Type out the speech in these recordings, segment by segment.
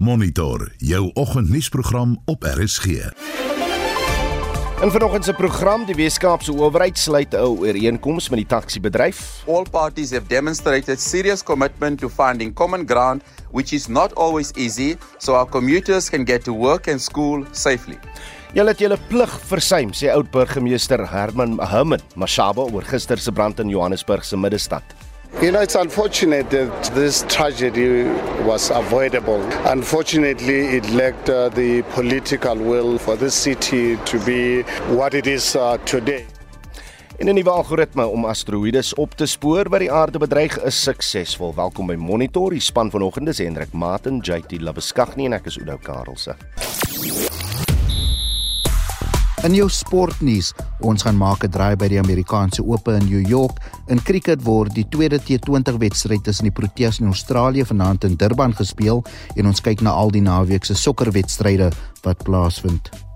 Monitor jou oggendnuusprogram op RSG. In vanoggend se program die Weskaapse owerheid sluit 'n ooreenkoms met die taxi-bedryf. All parties have demonstrated serious commitment to finding common ground, which is not always easy, so our commuters can get to work and school safely. Julle het julle plig versuim, sê oud burgemeester Herman Herman Mashaba oor gister se brand in Johannesburg se middestad. You know, it's unfortunate that this tragedy was avoidable. Unfortunately, it lacked uh, the political will for this city to be what it is uh, today. En 'n nuwe algoritme om asteroïdes op te spoor wat die aarde bedreig is suksesvol. Welkom by Monitor. Die span vanoggend is Hendrik Martin, JT Labeskagni en ek is Oudo Karelse. In jou sportnuus, ons gaan maak 'n draai by die Amerikaanse Ope in New York. In cricket word die tweede T20 wedstryd tussen die Proteas en Australië vanaand in Durban gespeel en ons kyk na al die naweek se sokkerwedstryde wat plaasvind.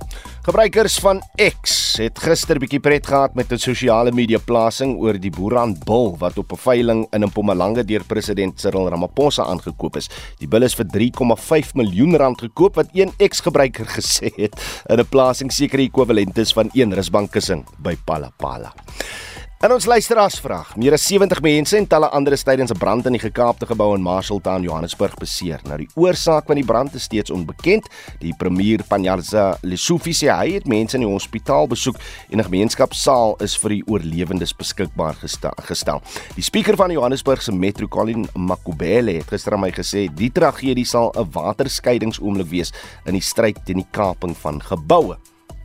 Gebruikers van X het gister bietjie pret gehad met 'n sosiale media plasing oor die boerhandbul wat op 'n veiling in Mpumalanga deur president Cyril Ramaphosa aangekoop is. Die bil is vir 3,5 miljoen rand gekoop wat een X-gebruiker gesê het in 'n plasing seker ekwivalent is van een rusbank kussing by Palapala. En ons luisteraars vraag: Meer as 70 mense en talle ander tydens 'n brand in die gekaapte gebou in Marshalltown, Johannesburg beseer. Nou die oorsaak van die brand is steeds onbekend. Die premier Panyaza Lesofie sê hy het mense in die hospitaal besoek en 'n gemeenskapsaal is vir die oorlewendes beskikbaar gestel. Die spreker van die Johannesburg se Metro Colin Makubele het gister aan my gesê die tragedie sal 'n waterskeidingsoomblik wees in die stryd teen die kaping van geboue.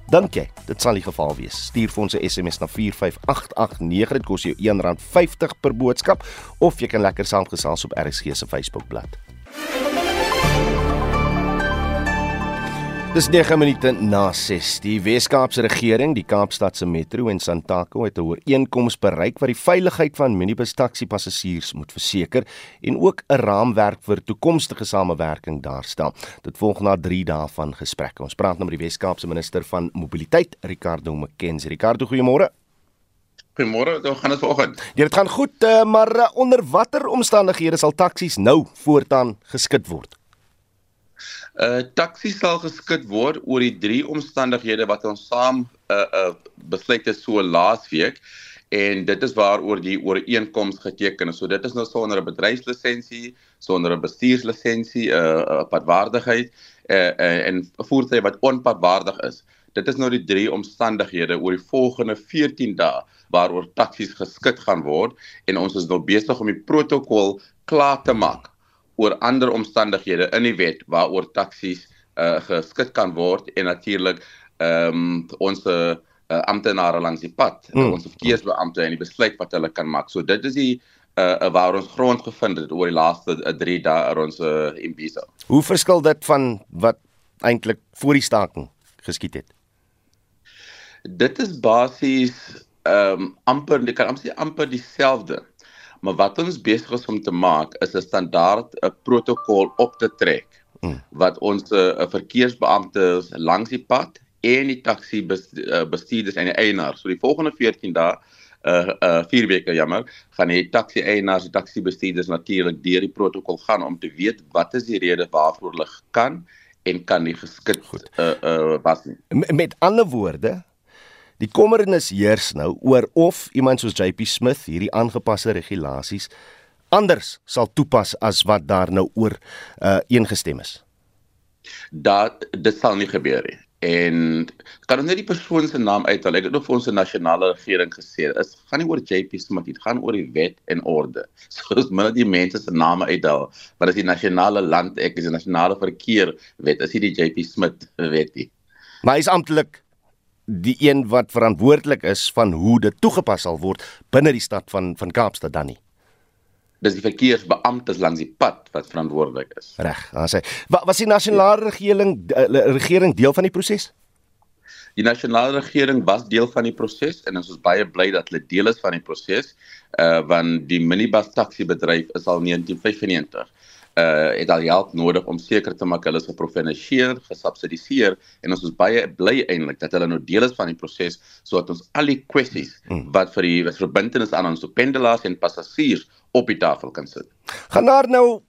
Dink jy dit sal die geval wees? Stuur vir ons 'n SMS na 45889. Dit kos jou R1.50 per boodskap of jy kan lekker saamgesels op RSG se Facebookblad. Dis 9 minute na 6. Die Weskaapse regering, die Kaapstadse Metro en Santaco het 'n ooreenkoms bereik wat die veiligheid van minibus taxi passasiers moet verseker en ook 'n raamwerk vir toekomstige samewerking daarstel. Dit volg na 3 dae van gesprekke. Ons praat nou met die Weskaapse minister van mobiliteit, Ricardo McKenzie. Ricardo, goeiemôre. Goeiemôre, hoe gaan dit vanoggend? Ja, dit gaan goed, eh, maar eh, onder watter omstandighede sal taksies nou voortaan geskit word? Uh taxi sal geskit word oor die drie omstandighede wat ons saam uh uh besluit het so laasweek en dit is waaroor die ooreenkoms geteken is. So dit is nou sonder 'n bedryfslisensie, sonder 'n bestuurslisensie, 'n uh, uh, padwaardigheid uh, uh, en 'n voertuig wat onpadwaardig is. Dit is nou die drie omstandighede oor die volgende 14 dae waaroor taksies geskit gaan word en ons is nou besig om die protokol klaar te maak oor ander omstandighede in die wet waaroor taksies uh, geskik kan word en natuurlik ehm um, ons uh, amptenare langs die pad, mm. ons verkeersbeampte en die besluit wat hulle kan maak. So dit is die uh, waar ons grond gevind het oor die laaste 3 uh, dae oor ons uh, Imbizo. Hoe verskil dit van wat eintlik voor die staking geskied het? Dit is basies ehm um, amper, ek kan amper sê amper dieselfde. Maar wat ons besig is om te maak is 'n standaard 'n protokol op te trek mm. wat ons 'n uh, verkeersbeampte langs die pad en die taxi eh, bestuurders en die eienaars. So die volgende 14 dae uh uh 4 weke jammer gaan die taxi eienaars en taxi bestuurders natuurlik deur die protokol gaan om te weet wat is die rede waarvoor hulle kan en kan nie geskit goed uh uh was nie. Met ander woorde, Die kommernis heers nou oor of iemand soos JP Smith hierdie aangepaste regulasies anders sal toepas as wat daar nou oor uh ingestem is. Dat dit sal nie gebeur nie. En kan ons net die persoon se naam uithaal? Ek het nog vir ons se nasionale regering gesê, is gaan nie oor JP Smith, dit gaan oor die wet en orde. So as minne die mense se name uithaal, wat is die nasionale land, ek is die nasionale verkeer wet, is nie die JP Smith wet nie. Maar hy is amptelik die een wat verantwoordelik is van hoe dit toegepas sal word binne die stad van van Kaapstad dan nie. Dis die verkeersbeamptes langs die pad wat verantwoordelik is. Reg, dan sê. Wat was die nasionale regering eh, regering deel van die proses? Die nasionale regering was deel van die proses en ons is baie bly dat hulle deel is van die proses, uh want die minibus taxi bedryf is al 1995 uh het al help nodig om seker te maak hulle is geprofinansieer, gesubsidieer en ons is baie bly eintlik dat hulle nou deel is van die proses sodat ons al die kwessies hmm. wat vir die verbintenis aan ons pendelaars en passasiers op die tafel kan sit. Gaan daar nou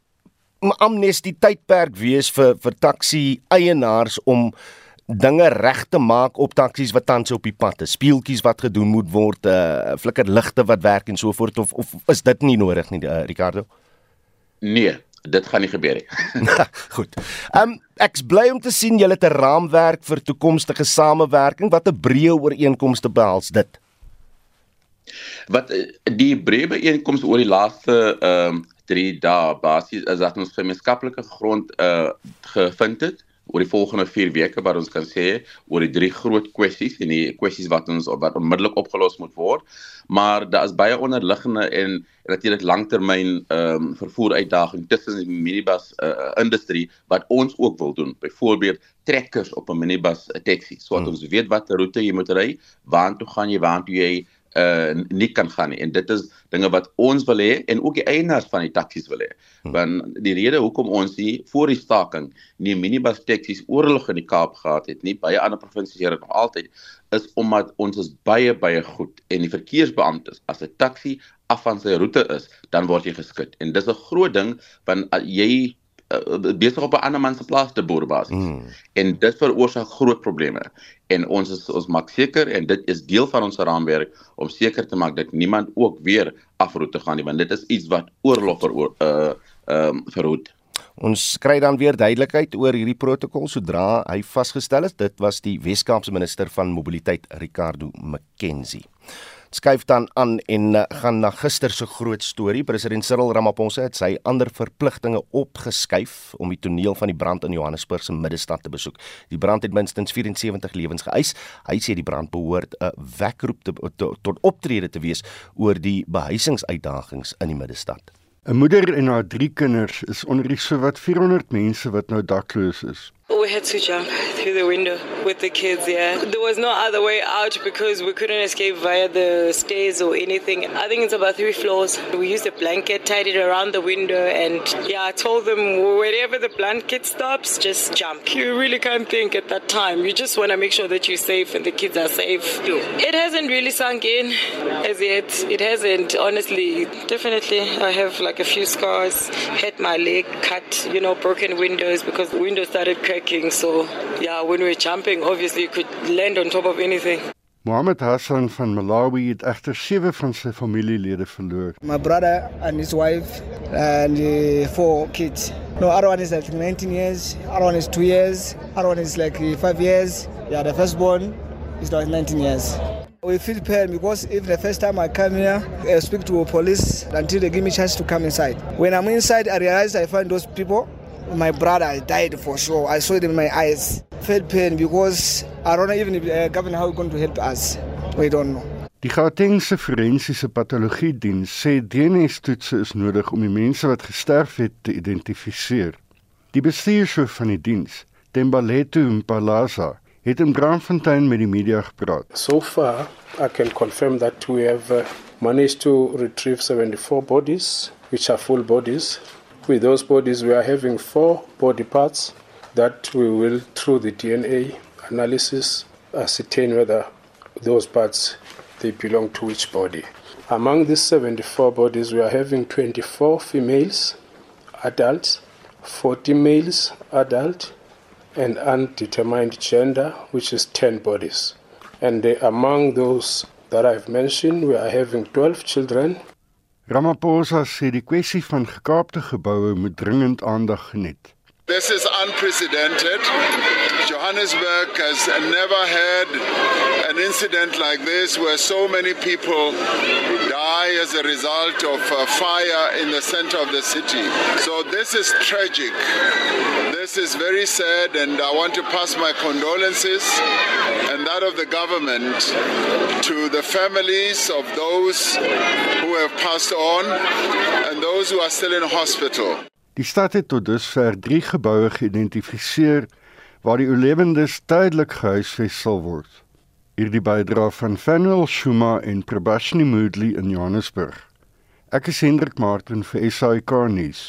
amnestie tydperk wees vir vir taxi eienaars om dinge reg te maak op taksies wat tans op die pad is. Speeltjies wat gedoen moet word, uh flikkerligte wat werk en so voort of of is dit nie nodig nie, uh, Ricardo? Nee, dit gaan nie gebeur nie. Goed. Ehm um, ek's bly om te sien julle het 'n raamwerk vir toekomstige samewerking. Wat 'n breë ooreenkomste behels dit? Wat eh, die breë ooreenkomste oor die laaste ehm um, 3 dae basies is dat ons gemeenskaplike grond uh gevind het oor die volgende 4 weke wat ons kan sê oor die drie groot kwessies en die kwessies wat ons wat onmiddellik opgelos moet word. Maar daar is baie onderliggende en, natuurlik langtermyn ehm um, vervoer uitdagings tussen die minibus uh, industrie wat ons ook wil doen. Byvoorbeeld trekkers op 'n minibus taxi sodat hmm. ons weet watter roete jy moet ry, waartoe gaan jy, waartoe jy uh nie kan gaan nie en dit is dinge wat ons wil hê en ook die eienaars van die taksies wil hê. Hmm. Want die rede hoekom ons nie voor die staking nie minibus taksies oorlog in die Kaap gehad het nie, baie ander provinsies het nog altyd is omdat ons is baie baie goed en die verkeersbeamptes as 'n taxi af van sy roete is, dan word jy geskit. En dis 'n groot ding want uh, jy uh, besig op 'n ander man se plaas te boer basies. Mm. En dit veroorsaak groot probleme. En ons is ons maak seker en dit is deel van ons raamwerk om seker te maak dat niemand ook weer afroete gaan nie want dit is iets wat oorlog vir uh ehm um, verhoed. Ons kry dan weer duidelikheid oor hierdie protokol sodra hy vasgestel is. Dit was die Wes-Kaapse minister van mobiliteit Ricardo McKenzie skuif dan aan en uh, gaan na gister se groot storie. President Cyril Ramaphosa het sy ander verpligtinge opgeskuif om die toneel van die brand in Johannesburg se middestad te besoek. Die brand het minstens 74 lewens geëis. Hy sê die brand behoort 'n wekroep te, te, tot optrede te wees oor die behuisingsuitdagings in die middestad. 'n Moeder en haar drie kinders is onder die sowat 400 mense wat nou dakloos is. Had to jump through the window with the kids, yeah. There was no other way out because we couldn't escape via the stairs or anything. I think it's about three floors. We used a blanket, tied it around the window, and yeah, I told them wherever the blanket stops, just jump. You really can't think at that time. You just want to make sure that you're safe and the kids are safe. It hasn't really sunk in as yet. It hasn't, honestly. Definitely, I have like a few scars, had my leg cut, you know, broken windows because the windows started cracking trekking. So, yeah, when we're jumping, obviously you could land on top of anything. Mohammed Hassan van Malawi het egter sewe van sy familielede verloor. My brother and his wife and uh, four kids. No, other one is like 19 years, other one is 2 years, other one is like 5 years. Yeah, the firstborn is like 19 years. We feel pain because if the first time I come here, I speak to police until they give me chance to come inside. When I'm inside, I realize I find those people my brother died for sure. I saw it in my eyes. Felt pain because I don't know even if uh, government how going to help us. We don't know. Die Gautengse forensiese patologie diens sê DNA-toetse is nodig om die mense wat gesterf het te identifiseer. Die bestuurshoof van die diens, Tembaletu Mpalaza, het in Braamfontein met die media gepraat. So far, I can confirm that we have uh, managed to retrieve 74 bodies, which are full bodies with those bodies, we are having four body parts that we will, through the DNA analysis, ascertain whether those parts they belong to which body. Among these 74 bodies, we are having 24 females, adults, 40 males, adult, and undetermined gender, which is 10 bodies. And among those that I've mentioned, we are having 12 children Ramaphosa sê die kwessie van gekaapte geboue moet dringend aandag geniet. This is unprecedented. Johannesburg has never had an incident like this where so many people die as a result of a fire in the center of the city. So this is tragic. This is very sad and I want to pass my condolences and that of the government to the families of those have passed on and those who are still in hospital. Die stad het tot dusver 3 geboue geïdentifiseer waar die oorlewendes tydelik gehuisves sal word. Hierdie bydra van Fanuel Shuma en Prabashni Moodley in Johannesburg. Ek is Hendrik Martin vir SAK nuus.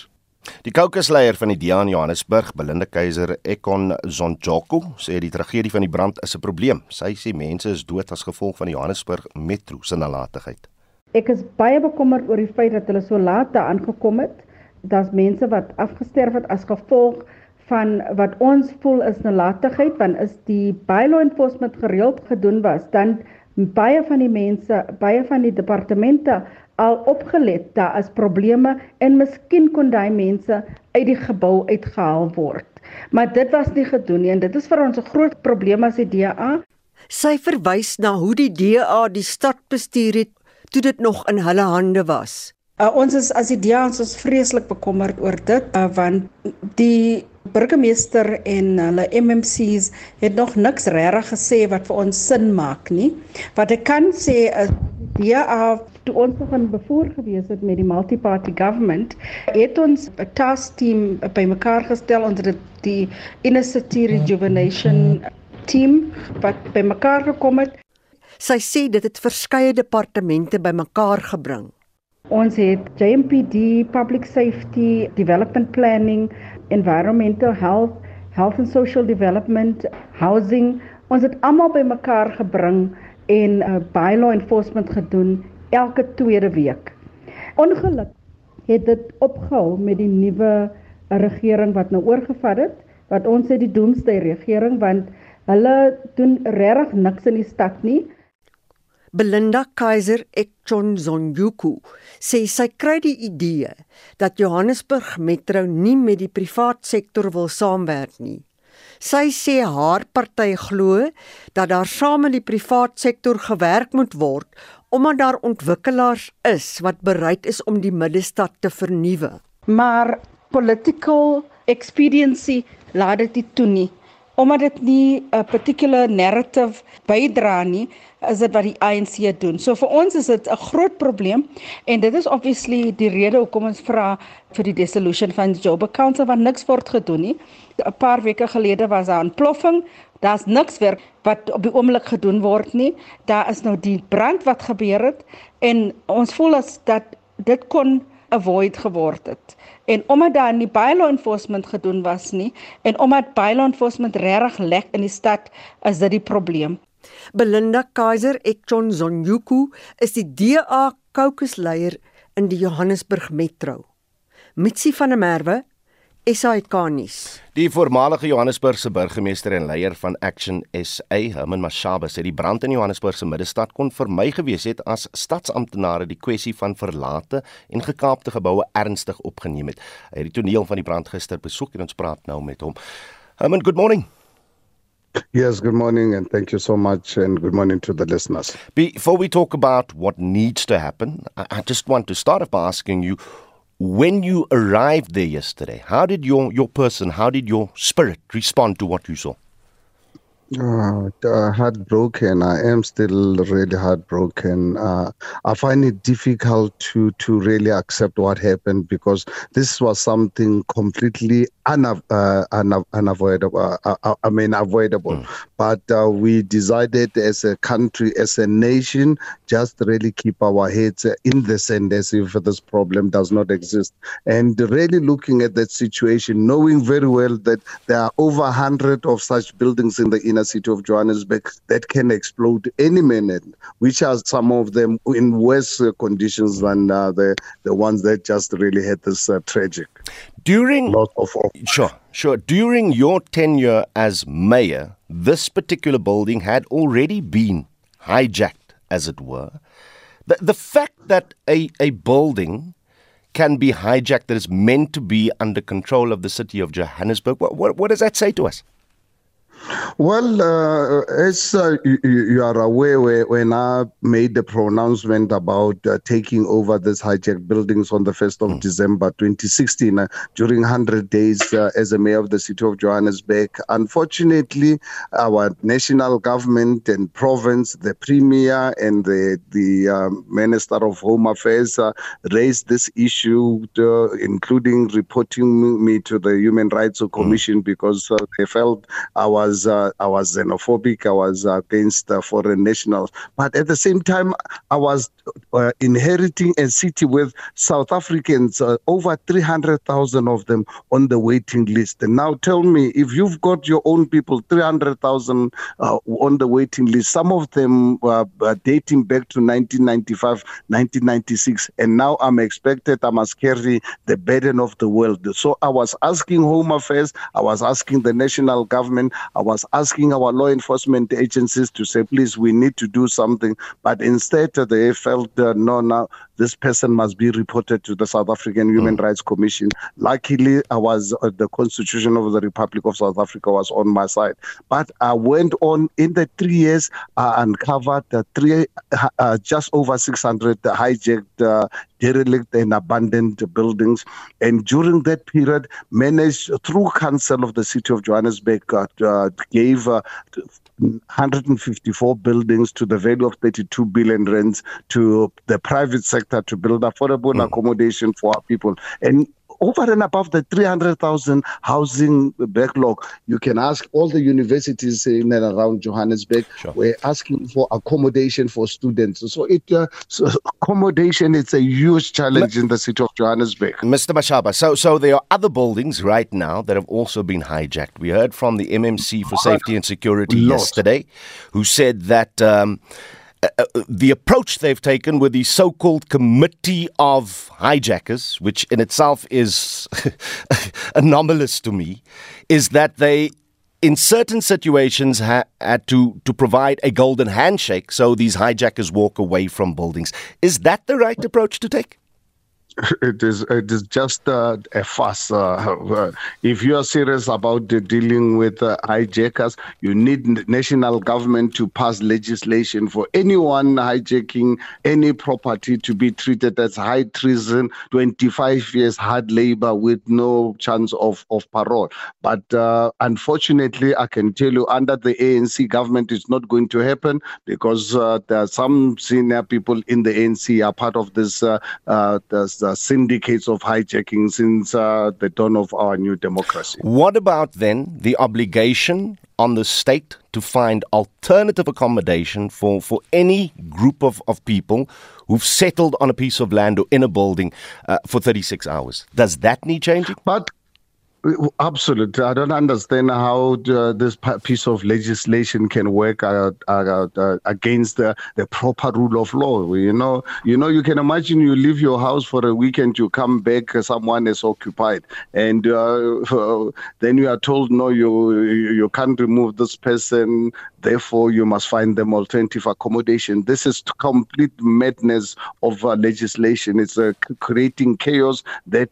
Die kokesleier van die DA in Johannesburg, Belinda Keiser Ekon Zonjoko, sê die tragedie van die brand is 'n probleem. Sy sê mense is dood as gevolg van die Johannesburg metro se nalatigheid. Ek is baie bekommerd oor die feit dat hulle so laat daar aangekom het. Daar's mense wat afgesterf het as gevolg van wat ons voel is nalatigheid want is die bylaw enforcement gereeld gedoen was dan baie van die mense baie van die departemente al opgelet daar is probleme en miskien kon daai mense uit die gebou uitgehaal word. Maar dit was nie gedoen nie en dit is vir ons 'n groot probleem as die DA sy verwys na hoe die DA die stad bestuur het toe dit nog in hulle hande was Uh, ons is as die DA ons is vreeslik bekommerd oor dit uh, want die burgemeester en hulle MMC's het nog niks regtig gesê wat vir ons sin maak nie. Wat ek kan sê is ja, toe ons nog in bevoer gewees het met die multi-party government, het ons 'n task team bymekaar gestel onder die inner city rejuvenation team wat bymekaar gekom het. Sy sê dit het verskeie departemente bymekaar gebring. Ons het JMPD, Public Safety, Development Planning, environmental health, health and social development, housing. Ons het almal bymekaar gebring en 'n uh, bylaw enforcement gedoen elke tweede week. Ongelukkig het dit opgehou met die nuwe regering wat nou oorgevat het, wat ons sê die doomsday regering want hulle doen regtig niks in die stad nie. Belinda Kaiser Ekchonzonjuku sê sy kry die idee dat Johannesburg Metro nie met die privaat sektor wil saamwerk nie. Sy sê haar party glo dat daar saam met die privaat sektor gewerk moet word omdat daar ontwikkelaars is wat bereid is om die middestad te vernuwe. Maar political expediency laat dit toe nie omdat dit nie 'n particular narrative bydra nie is dit wat die ANC doen. So vir ons is dit 'n groot probleem en dit is obviously die rede hoekom ons vra vir die dissolution van die Job Council want niks word gedoen nie. 'n Paar weke gelede was daar 'n ontploffing. Daar's niks weer wat op die oomblik gedoen word nie. Daar is nou die brand wat gebeur het en ons voel as dat dit kon avoid geword het. En omdat daar nie bylaw enforcement gedoen was nie en omdat bylaw enforcement regtig lek in die stad, is dit die probleem. Belinda Kaiser Ekchon Zonjuku is die DA caucus-leier in die Johannesburg Metro. Mitsi van der Merwe SAK nuus. Die voormalige Johannesburgse burgemeester en leier van Action SA, Herman Mashaba, sê die brand in Johannesburg se middestad kon vermy gewees het as stadsamptenare die kwessie van verlate en gekaapte geboue ernstig opgeneem het. Hy het die toneel van die brand gister besoek en ons praat nou met hom. Herman, good morning. Yes, good morning, and thank you so much, and good morning to the listeners. Before we talk about what needs to happen, I just want to start off by asking you when you arrived there yesterday, how did your, your person, how did your spirit respond to what you saw? Uh, heartbroken. I am still really heartbroken. Uh, I find it difficult to to really accept what happened because this was something completely unav- uh, unav- unavoidable. Uh, uh, I mean, avoidable. Mm. But uh, we decided as a country, as a nation, just really keep our heads in the sand as if this problem does not exist, and really looking at that situation, knowing very well that there are over hundred of such buildings in the inner city of Johannesburg that can explode any minute, which are some of them in worse conditions than uh, the the ones that just really had this uh, tragic during of sure sure. During your tenure as mayor this particular building had already been hijacked as it were. The the fact that a a building can be hijacked that is meant to be under control of the city of Johannesburg what what, what does that say to us well, uh, as uh, you, you, are aware, when I made the pronouncement about uh, taking over these hijacked buildings on the 1st of mm. December 2016, uh, during 100 days uh, as a mayor of the city of Johannesburg, unfortunately, our national government and province, the premier and the, the um, minister of home affairs uh, raised this issue, to, including reporting me to the Human Rights Commission mm. because they felt I was uh, I was xenophobic. I was against foreign nationals, but at the same time, I was uh, inheriting a city with South Africans, uh, over 300,000 of them on the waiting list. And now tell me, if you've got your own people, 300,000 uh, on the waiting list, some of them dating back to 1995, 1996, and now I'm expected I must carry the burden of the world. So I was asking Home Affairs, I was asking the national government, was asking our law enforcement agencies to say, please, we need to do something. But instead, they felt, uh, no, now this person must be reported to the South African Human mm. Rights Commission. Luckily, I was uh, the Constitution of the Republic of South Africa was on my side. But I went on in the three years, I uncovered three, uh, just over 600 hijacked, uh, derelict, and abandoned buildings. And during that period, managed through Council of the City of Johannesburg, uh, gave uh, 154 buildings to the value of 32 billion rands to the private sector to build affordable mm. accommodation for our people. And over and above the 300,000 housing backlog, you can ask all the universities in and around Johannesburg. Sure. We're asking for accommodation for students. So it uh, so accommodation is a huge challenge in the city of Johannesburg. Mr. Mashaba, so so there are other buildings right now that have also been hijacked. We heard from the MMC for Safety and Security yesterday, who said that. Um, the approach they've taken with the so-called committee of hijackers, which in itself is anomalous to me, is that they, in certain situations, ha- had to to provide a golden handshake so these hijackers walk away from buildings. Is that the right approach to take? it is it is just uh, a fuss. Uh, uh, if you are serious about dealing with uh, hijackers, you need national government to pass legislation for anyone hijacking any property to be treated as high treason, 25 years hard labor with no chance of, of parole. But uh, unfortunately, I can tell you, under the ANC government, it's not going to happen because uh, there are some senior people in the ANC are part of this. this uh, syndicates of hijacking since uh, the dawn of our new democracy. What about then the obligation on the state to find alternative accommodation for, for any group of, of people who've settled on a piece of land or in a building uh, for 36 hours? Does that need changing? But Absolutely. I don't understand how uh, this piece of legislation can work uh, uh, uh, against the, the proper rule of law. You know, you know, you can imagine you leave your house for a weekend, you come back, uh, someone is occupied, and uh, then you are told, no, you you can't remove this person. Therefore, you must find them alternative accommodation. This is complete madness of legislation. It's creating chaos that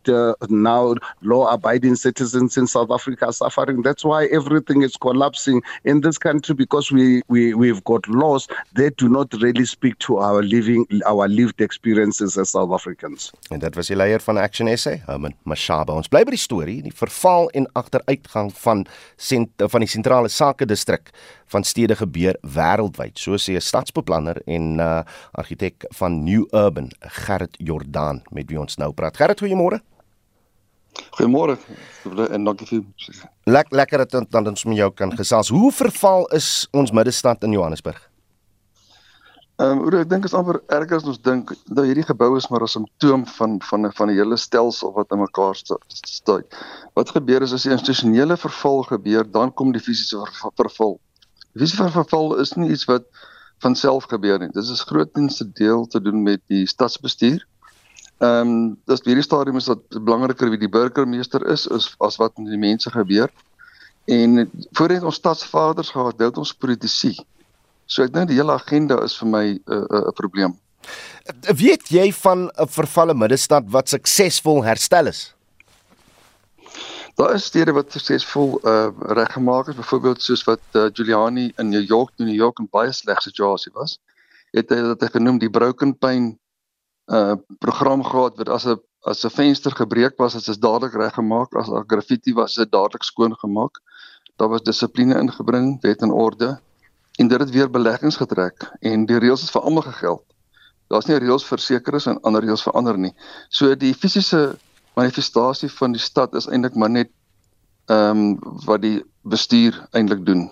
now law-abiding citizens citizens in South Africa are suffering. That's why everything is collapsing in this country because we, we, we've got laws that do not really speak to our living our lived experiences as South Africans. En dit was die leier van Action SA, Herman Mashaba. Ons bly by die storie, die verval en agteruitgang van sent, van die sentrale sake distrik van stede gebeur wêreldwyd, so sê 'n stadsbeplanner en uh, argitek van New Urban, Gerrit Jordaan, met wie ons nou praat. Gerrit, goeiemôre. Goeiemôre en dankie vir Lek, lekker dat dan ons met jou kan gesels. Hoe verval is ons middestad in Johannesburg? Ehm um, ek dink is amper erger as ons dink. Nou hierdie gebou is maar 'n simptoom van van van 'n hele stelsel wat in mekaar staan. Wat gebeur is as die institusionele verval gebeur, dan kom die fisiese verval. Die fisiese verval is nie iets wat van self gebeur nie. Dit is grootens deel te doen met die stadsbestuur Ehm um, dis hierdie stadium is dat belangriker wie die burgemeester is is as wat met die mense gebeur. En voorheen ons stadsvaders gehad, dit ons politici. So ek dink die hele agenda is vir my 'n uh, 'n uh, probleem. Weet jy van 'n vervalle middestad wat suksesvol herstel is? Daar is stede wat suksesvol uh reggemaak is, byvoorbeeld soos wat uh, Giuliani in New York, New York 'n baie sleg situasie was. Het hy dit genoem die broken pane program gehad wat as 'n as 'n venster gebreek was, is dit dadelik reggemaak, as 'n graffiti was, is dit dadelik skoon gemaak. Daar was dissipline ingebring, wet en orde en dit het weer beleggings getrek en die reëls het vir almal gegeld. Daar's nie reëls vir sekeres en ander reëls vir ander nie. So die fisiese manifestasie van die stad is eintlik maar net ehm um, wat die bestuur eintlik doen.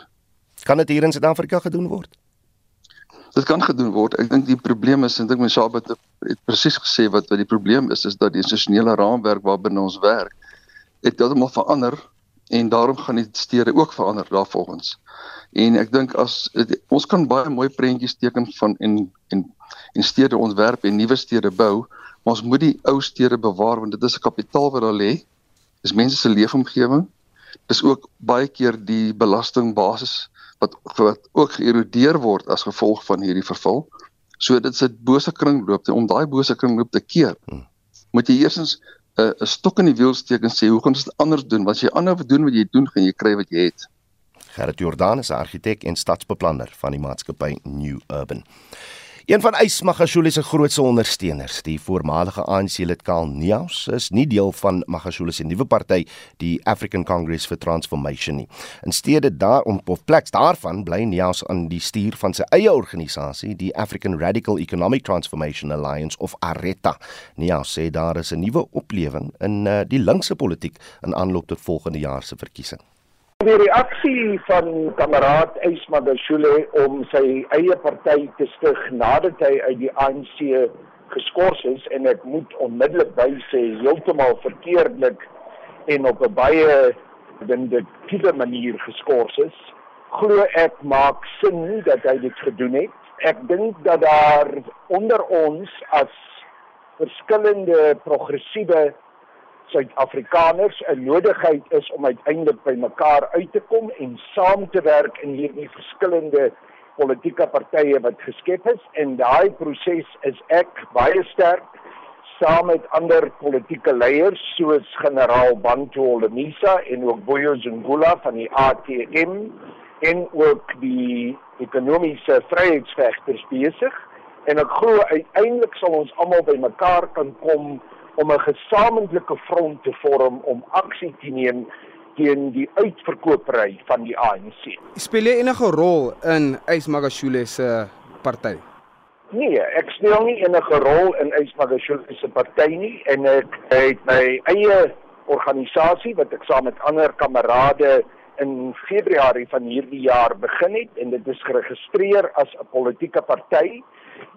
Kan dit hier in Suid-Afrika gedoen word? Dit kan gedoen word. Ek dink die probleem is ek mens Shabat het, het presies gesê wat wat die probleem is is dat die institusionele raamwerk waarbinne ons werk het heeltemal verander en daarom gaan die stede ook verander daarvolgens. En ek dink as het, ons kan baie mooi prentjies teken van en en en stede ontwerp en nuwe stede bou, maar ons moet die ou stede bewaar want dit is 'n kapitaal wat daar lê. Dis mense se leefomgewing. Dis ook baie keer die belastingbasis wat wat ook geërodeer word as gevolg van hierdie verval. So dit is 'n bose kringloop om daai bose kringloop te keer. Hmm. Moet jy eersins 'n uh, 'n stok in die wiel steek en sê hoe gaan ons dit anders doen? Want as jy anders doen wat jy doen, gaan jy kry wat jy het. Gerrit Jordan is argitek en stadsbeplanner van die maatskappy New Urban. Een van Ys Magashule se grootste ondersteuners, die voormalige ANC-lid Karl Neus, is nie deel van Magashule se nuwe party, die African Congress for Transformation nie. In steede daarom of plek daarvan bly Neus aan die stuur van sy eie organisasie, die African Radical Economic Transformation Alliance of ARETA. Neus sê daar is 'n nuwe oplewing in uh, die linkse politiek in aanloop tot volgende jaar se verkiesing. Die reaksie van kameraad Ysma Bashule om sy eie party te stig nadat hy uit die ANC geskort is en ek moet onmiddellik by sê heeltemal verkeerdelik en op 'n baie vindictieve manier geskort is, glo ek maak sin dat hy dit gedoen het. Ek dink dat daar onder ons as verskillende progressiewe Suid-Afrikaners 'n nodigheid is om uiteindelik by mekaar uit te kom en saam te werk in hierdie verskillende politieke partye wat geskep is. En daai proses is ek baie sterk saam met ander politieke leiers soos generaal Bantu Olomisa en ook Boyo Zungula van die ATM en ook die ekonomiese vryheidsvegters besig. En ek glo uiteindelik sal ons almal by mekaar kan kom om 'n gesamentlike front te vorm om aksie te neem teen die uitverkopery van die ANC. Speel jy enige rol in Ysmagashule se party? Nee, ek speel nie enige rol in Ysmagashule se party nie en ek het my eie organisasie wat ek saam met ander kamerade in Februarie van hierdie jaar begin het en dit is geregistreer as 'n politieke party.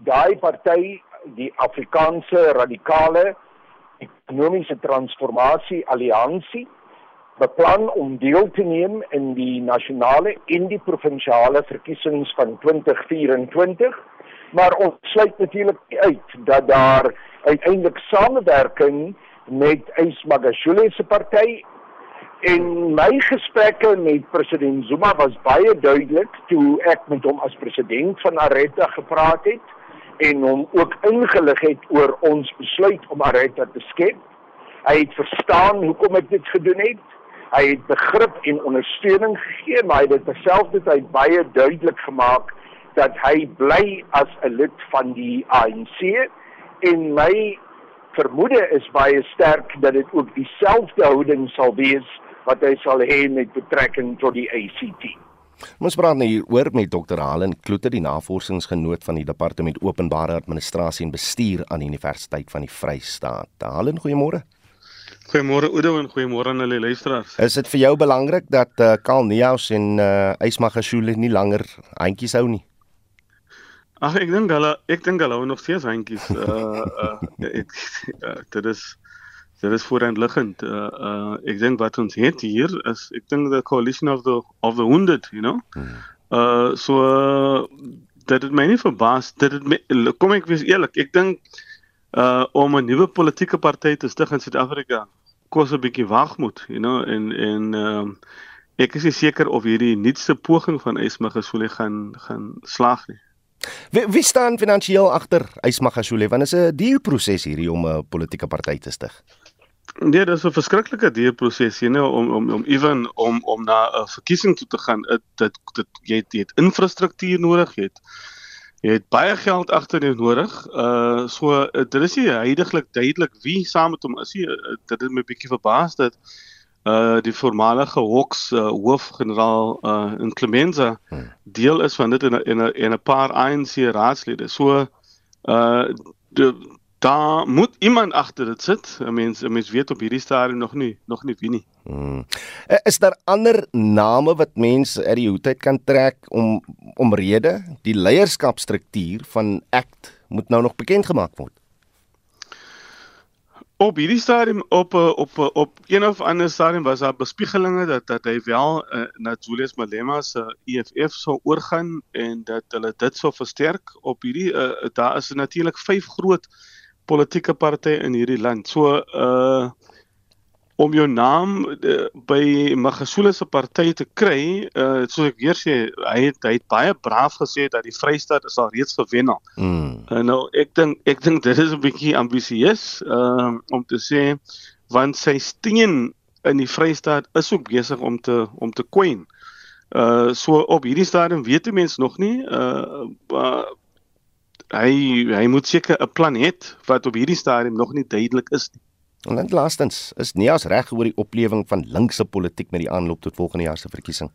Daai party, die Afrikaanse Radikale ekonomiese transformasie alliansie beplan om deel te neem in die nasionale en die provinsiale verkiesings van 2024 maar ons sluit natuurlik uit dat daar uiteindelik samewerking met Ysmagashule se party en my gesprekke met president Zuma was baie duidelik toe ek met hom as president van Areta gepraat het en hom ook ingelig het oor ons besluit om Areta te skep. Hy het verstaan hoekom ek dit gedoen het. Hy het begrip en ondersteuning gegee, maar hy het terselfdertyd baie duidelik gemaak dat hy bly as 'n lid van die ANC en my vermoede is baie sterk dat dit ook dieselfde houding sal wees wat hy sal hê met betrekking tot die ACT. Ons praat nou hier oor met Dr. Halen Kloete, die navorsingsgenoot van die Departement Openbare Administrasie en Bestuur aan die Universiteit van die Vrystaat. Halen, goeiemôre. Goeiemôre Oudo en goeiemôre aan alle luisteraars. Is dit vir jou belangrik dat uh, Karl Neus en uh, Ysmagashule nie langer handjies hou nie? Ag ek dink hulle ek dink hulle hou nog steeds handjies. Uh uh ek uh, dit is dit is voorhand liggend. Uh, uh ek dink wat ons het hier is ek dink the coalition of the of the wounded, you know. Hmm. Uh so uh, dat dit my nie verbaas dat dit kom ek wees eerlik. Ek dink uh om 'n nuwe politieke party te stig in Suid-Afrika kos 'n bietjie wagmoed, you know, en en ehm um, ek is seker of hierdie nuutste poging van Esmagashule gaan gaan slaag nie. Wie, wie staan finansiëel agter Esmagashule want dit is 'n duur proses hierdie om 'n politieke party te stig. Nee, dit is 'n verskriklike duur proses hier nou om om om ewen om om na 'n verkiesing toe te gaan. Dit dit, dit jy, het, jy het infrastruktuur nodig, jy het jy het baie geld agter jou nodig. Uh so uh, dit is nie heidaglik duidelik wie saam met hom is nie. Uh, dit het my bietjie verbaas dat uh die voormalige Hawks uh, hoofgeneraal uh in Clemenza hmm. deel is van dit in 'n in 'n 'n paar ANC raadslede. So uh die daar moet iemand agter dit sit. Mense mense weet op hierdie stadium nog nie nog nie wie nie. Hmm. Is daar ander name wat mense uit die hoed uit kan trek om omrede die leierskapstruktuur van ACT moet nou nog bekend gemaak word? Op hierdie stadium op op op een of ander stadium was daar bespiegelinge dat dat hy wel uh, na Julius Malema se EFF sou oorgaan en dat hulle dit sou versterk op hierdie uh, daar is natuurlik vyf groot politieke partye in hierdie land. So uh om jou naam uh, by Magashule se party te kry, uh soos ek weer sê, hy het hy het baie braaf gesê dat die Vrystaat is al reeds gewen al. Mm. Uh, nou ek dink ek dink dit is 'n bietjie ambisieus uh om te sê want sy steen in die Vrystaat is ook besig om te om te kwyn. Uh so op hierdie stadium weet die mense nog nie uh, uh hy hy moet seker 'n plan hê wat op hierdie stadium nog nie duidelik is nie. En dan laastens, is Nias reg oor die oplewing van linkse politiek met die aanloop tot volgende jaar se verkiesing?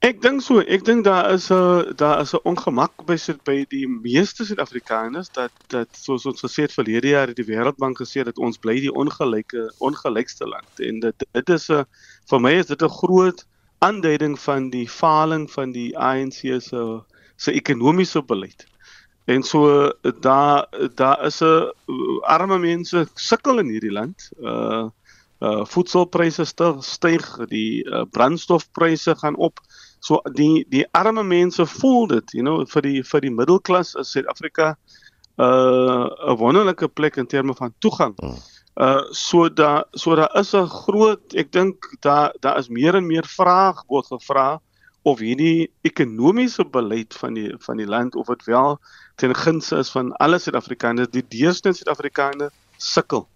Ek dink so, ek dink daar is 'n daar is 'n ongemak by sit by die meeste Suid-Afrikaners dat dat soos ons gesê het verlede jaar het die Wêreldbank gesê dat ons bly die ongelyke ongelykste land en dit dit is 'n vir my is dit 'n groot aanduiding van die faling van die ANC se se ekonomiese beleid. En so daar daar is 'n arme mense sukkel in hierdie land. Uh uh voedselpryse styg, die uh, brandstofpryse gaan op. So die die arme mense voel dit, you know, vir die vir die middelklas is Suid-Afrika uh 'n wonderlike plek in terme van toegang. Hmm. Uh so da so daar is 'n groot, ek dink daar daar is meer en meer vraag word gevra of hierdie ekonomiese beleid van die van die land of dit wel ten gunste is van alle Suid-Afrikaners, die deursnit Suid-Afrikaners sukkel.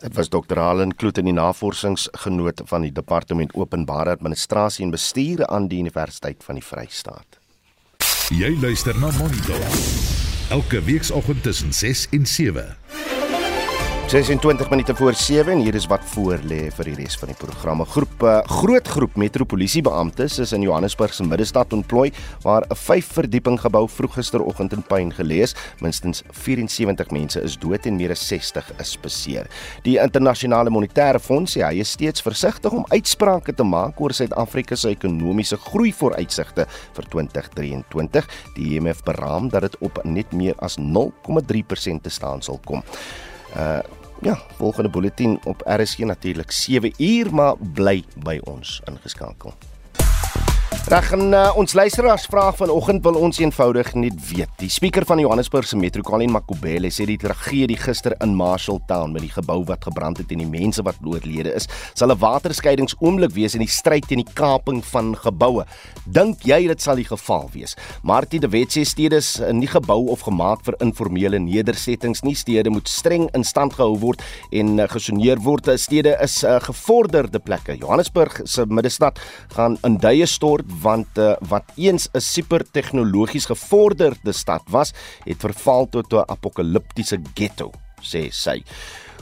Dit was Dr. Halen Kloet in die navorsingsgenoot van die Departement Openbare Administrasie en Bestuur aan die Universiteit van die Vrystaat. Jy luister na Monitor. Elke weekoggend tussen 6 en 7. 26 minute voor 7 en hier is wat voor lê vir die res van die programme. Groep uh, groot groep metropolisiebeamptes is in Johannesburg se middestad ontplooi waar 'n 5 verdieping gebou vroeg gisteroggend in pyn gelees. Minstens 74 mense is dood en meer as 60 is beseer. Die internasionale monetaire fonds sê hy is steeds versigtig om uitsprake te maak oor Suid-Afrika se ekonomiese groei vooruitsigte vir 2023. Die IMF beraam dat dit op net meer as 0,3% te staan sal kom. Uh ja, volgende bulletin op RSG natuurlik 7 uur, maar bly by ons ingeskakel. Reg en uh, ons luisteraars vraag vanoggend wil ons eenvoudig net weet. Die spreker van Johannesburg se metro, Colin Makubele, sê die tragedie gister in Marshalltown met die gebou wat gebrand het en die mense wat oorlede is, sal 'n waterskeidingsoomblik wees in die stryd teen die kaping van geboue. Dink jy dit sal die geval wees? Martie de Wet sê stede is uh, nie gebou of gemaak vir informele nedersettings nie. Stede moet streng in stand gehou word en uh, gesoneer word. Stede is uh, gevorderde plekke. Johannesburg se middestad gaan in duie stort want uh, wat eens 'n super tegnologies gevorderde stad was, het verval tot 'n apokaliptiese ghetto, sê sy.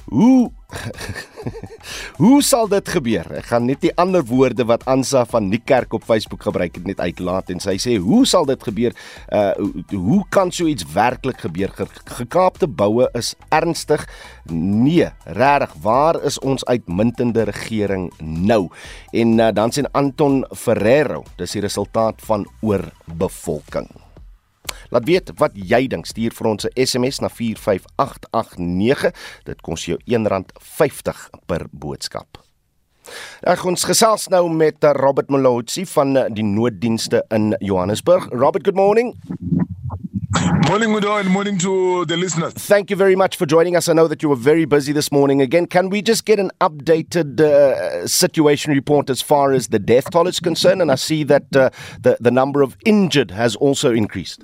Hoe Hoe sal dit gebeur? Ek gaan net die ander woorde wat Ansa van Niekerk op Facebook gebruik het net uitlaat en sy sê hoe sal dit gebeur? Uh hoe kan so iets werklik gebeur? Gekaapte boue is ernstig. Nee, regtig, waar is ons uitmuntende regering nou? En uh, dan sien Anton Ferrero, dis die resultaat van oorbevolking. Laat weet wat jy dink. Stuur vir ons 'n SMS na 45889. Dit kos jou R1.50 per boodskap. Ek ons gesels nou met Robert Molotsi van die nooddienste in Johannesburg. Robert, good morning. Morning, Mudo, and morning to the listeners. Thank you very much for joining us. I know that you were very busy this morning. Again, can we just get an updated uh, situation report as far as the death toll is concerned? And I see that uh, the, the number of injured has also increased.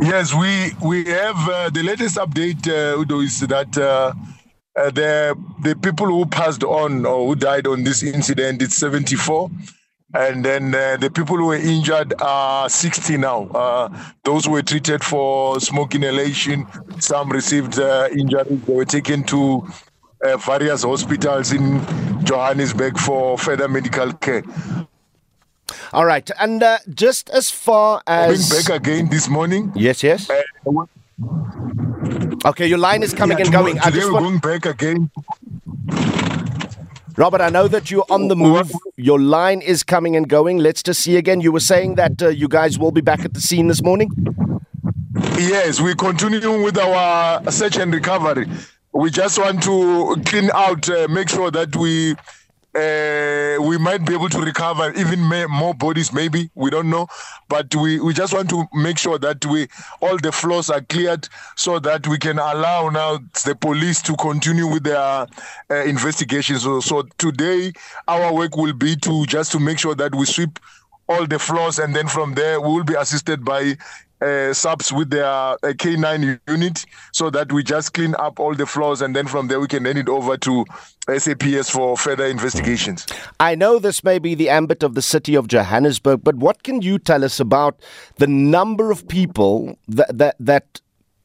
Yes, we we have uh, the latest update, uh, Udo, is that uh, uh, the the people who passed on or who died on this incident it's 74, and then uh, the people who were injured are 60 now. Uh, those were treated for smoke inhalation. Some received injuries. They were taken to various hospitals in Johannesburg for further medical care. All right, and uh, just as far as Going back again this morning. Yes, yes. Uh, Okay, your line is coming yeah, and going. Today I just we're want... going back again. Robert, I know that you're on the move. Your line is coming and going. Let's just see again. You were saying that uh, you guys will be back at the scene this morning? Yes, we continue with our search and recovery. We just want to clean out, uh, make sure that we uh, we might be able to recover even more bodies maybe we don't know. But we, we just want to make sure that we all the floors are cleared so that we can allow now the police to continue with their uh, investigations. So, so today our work will be to just to make sure that we sweep all the floors and then from there we will be assisted by uh, subs with their uh, K9 unit so that we just clean up all the floors and then from there we can hand it over to SAPS for further investigations. I know this may be the ambit of the city of Johannesburg, but what can you tell us about the number of people that, that, that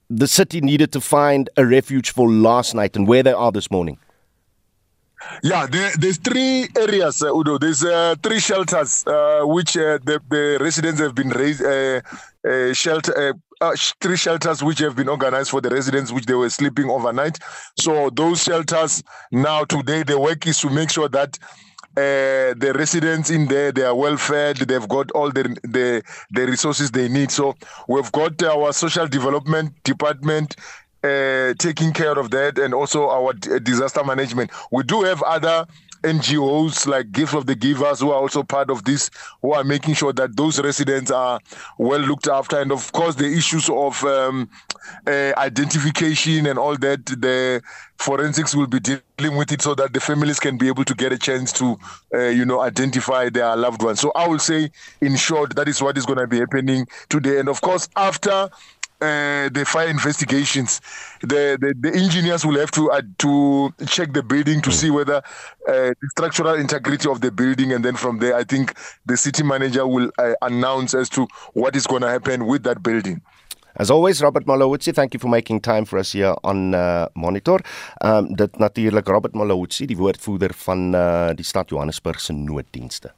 the city needed to find a refuge for last night and where they are this morning? Yeah, there, there's three areas, uh, Udo. There's uh, three shelters uh, which uh, the, the residents have been raised, uh, uh, shelter, three shelters which have been organized for the residents which they were sleeping overnight. So those shelters now today the work is to make sure that uh, the residents in there they are well fed they've got all the, the the resources they need so we've got our social development department uh, taking care of that and also our disaster management. We do have other NGOs like Gift of the Givers who are also part of this, who are making sure that those residents are well looked after. And of course, the issues of um, uh, identification and all that, the forensics will be dealing with it so that the families can be able to get a chance to, uh, you know, identify their loved ones. So I will say, in short, that is what is going to be happening today. And of course, after uh, the fire investigations, the, the, the engineers will have to uh, to check the building to see whether uh, the structural integrity of the building, and then from there, I think the city manager will uh, announce as to what is going to happen with that building. As always, Robert Malawutsi, thank you for making time for us here on uh, Monitor. Um, dit natuurlik Robert Malawutsi, die woordvoerder van uh, die stad Johannesburg se nooddienste.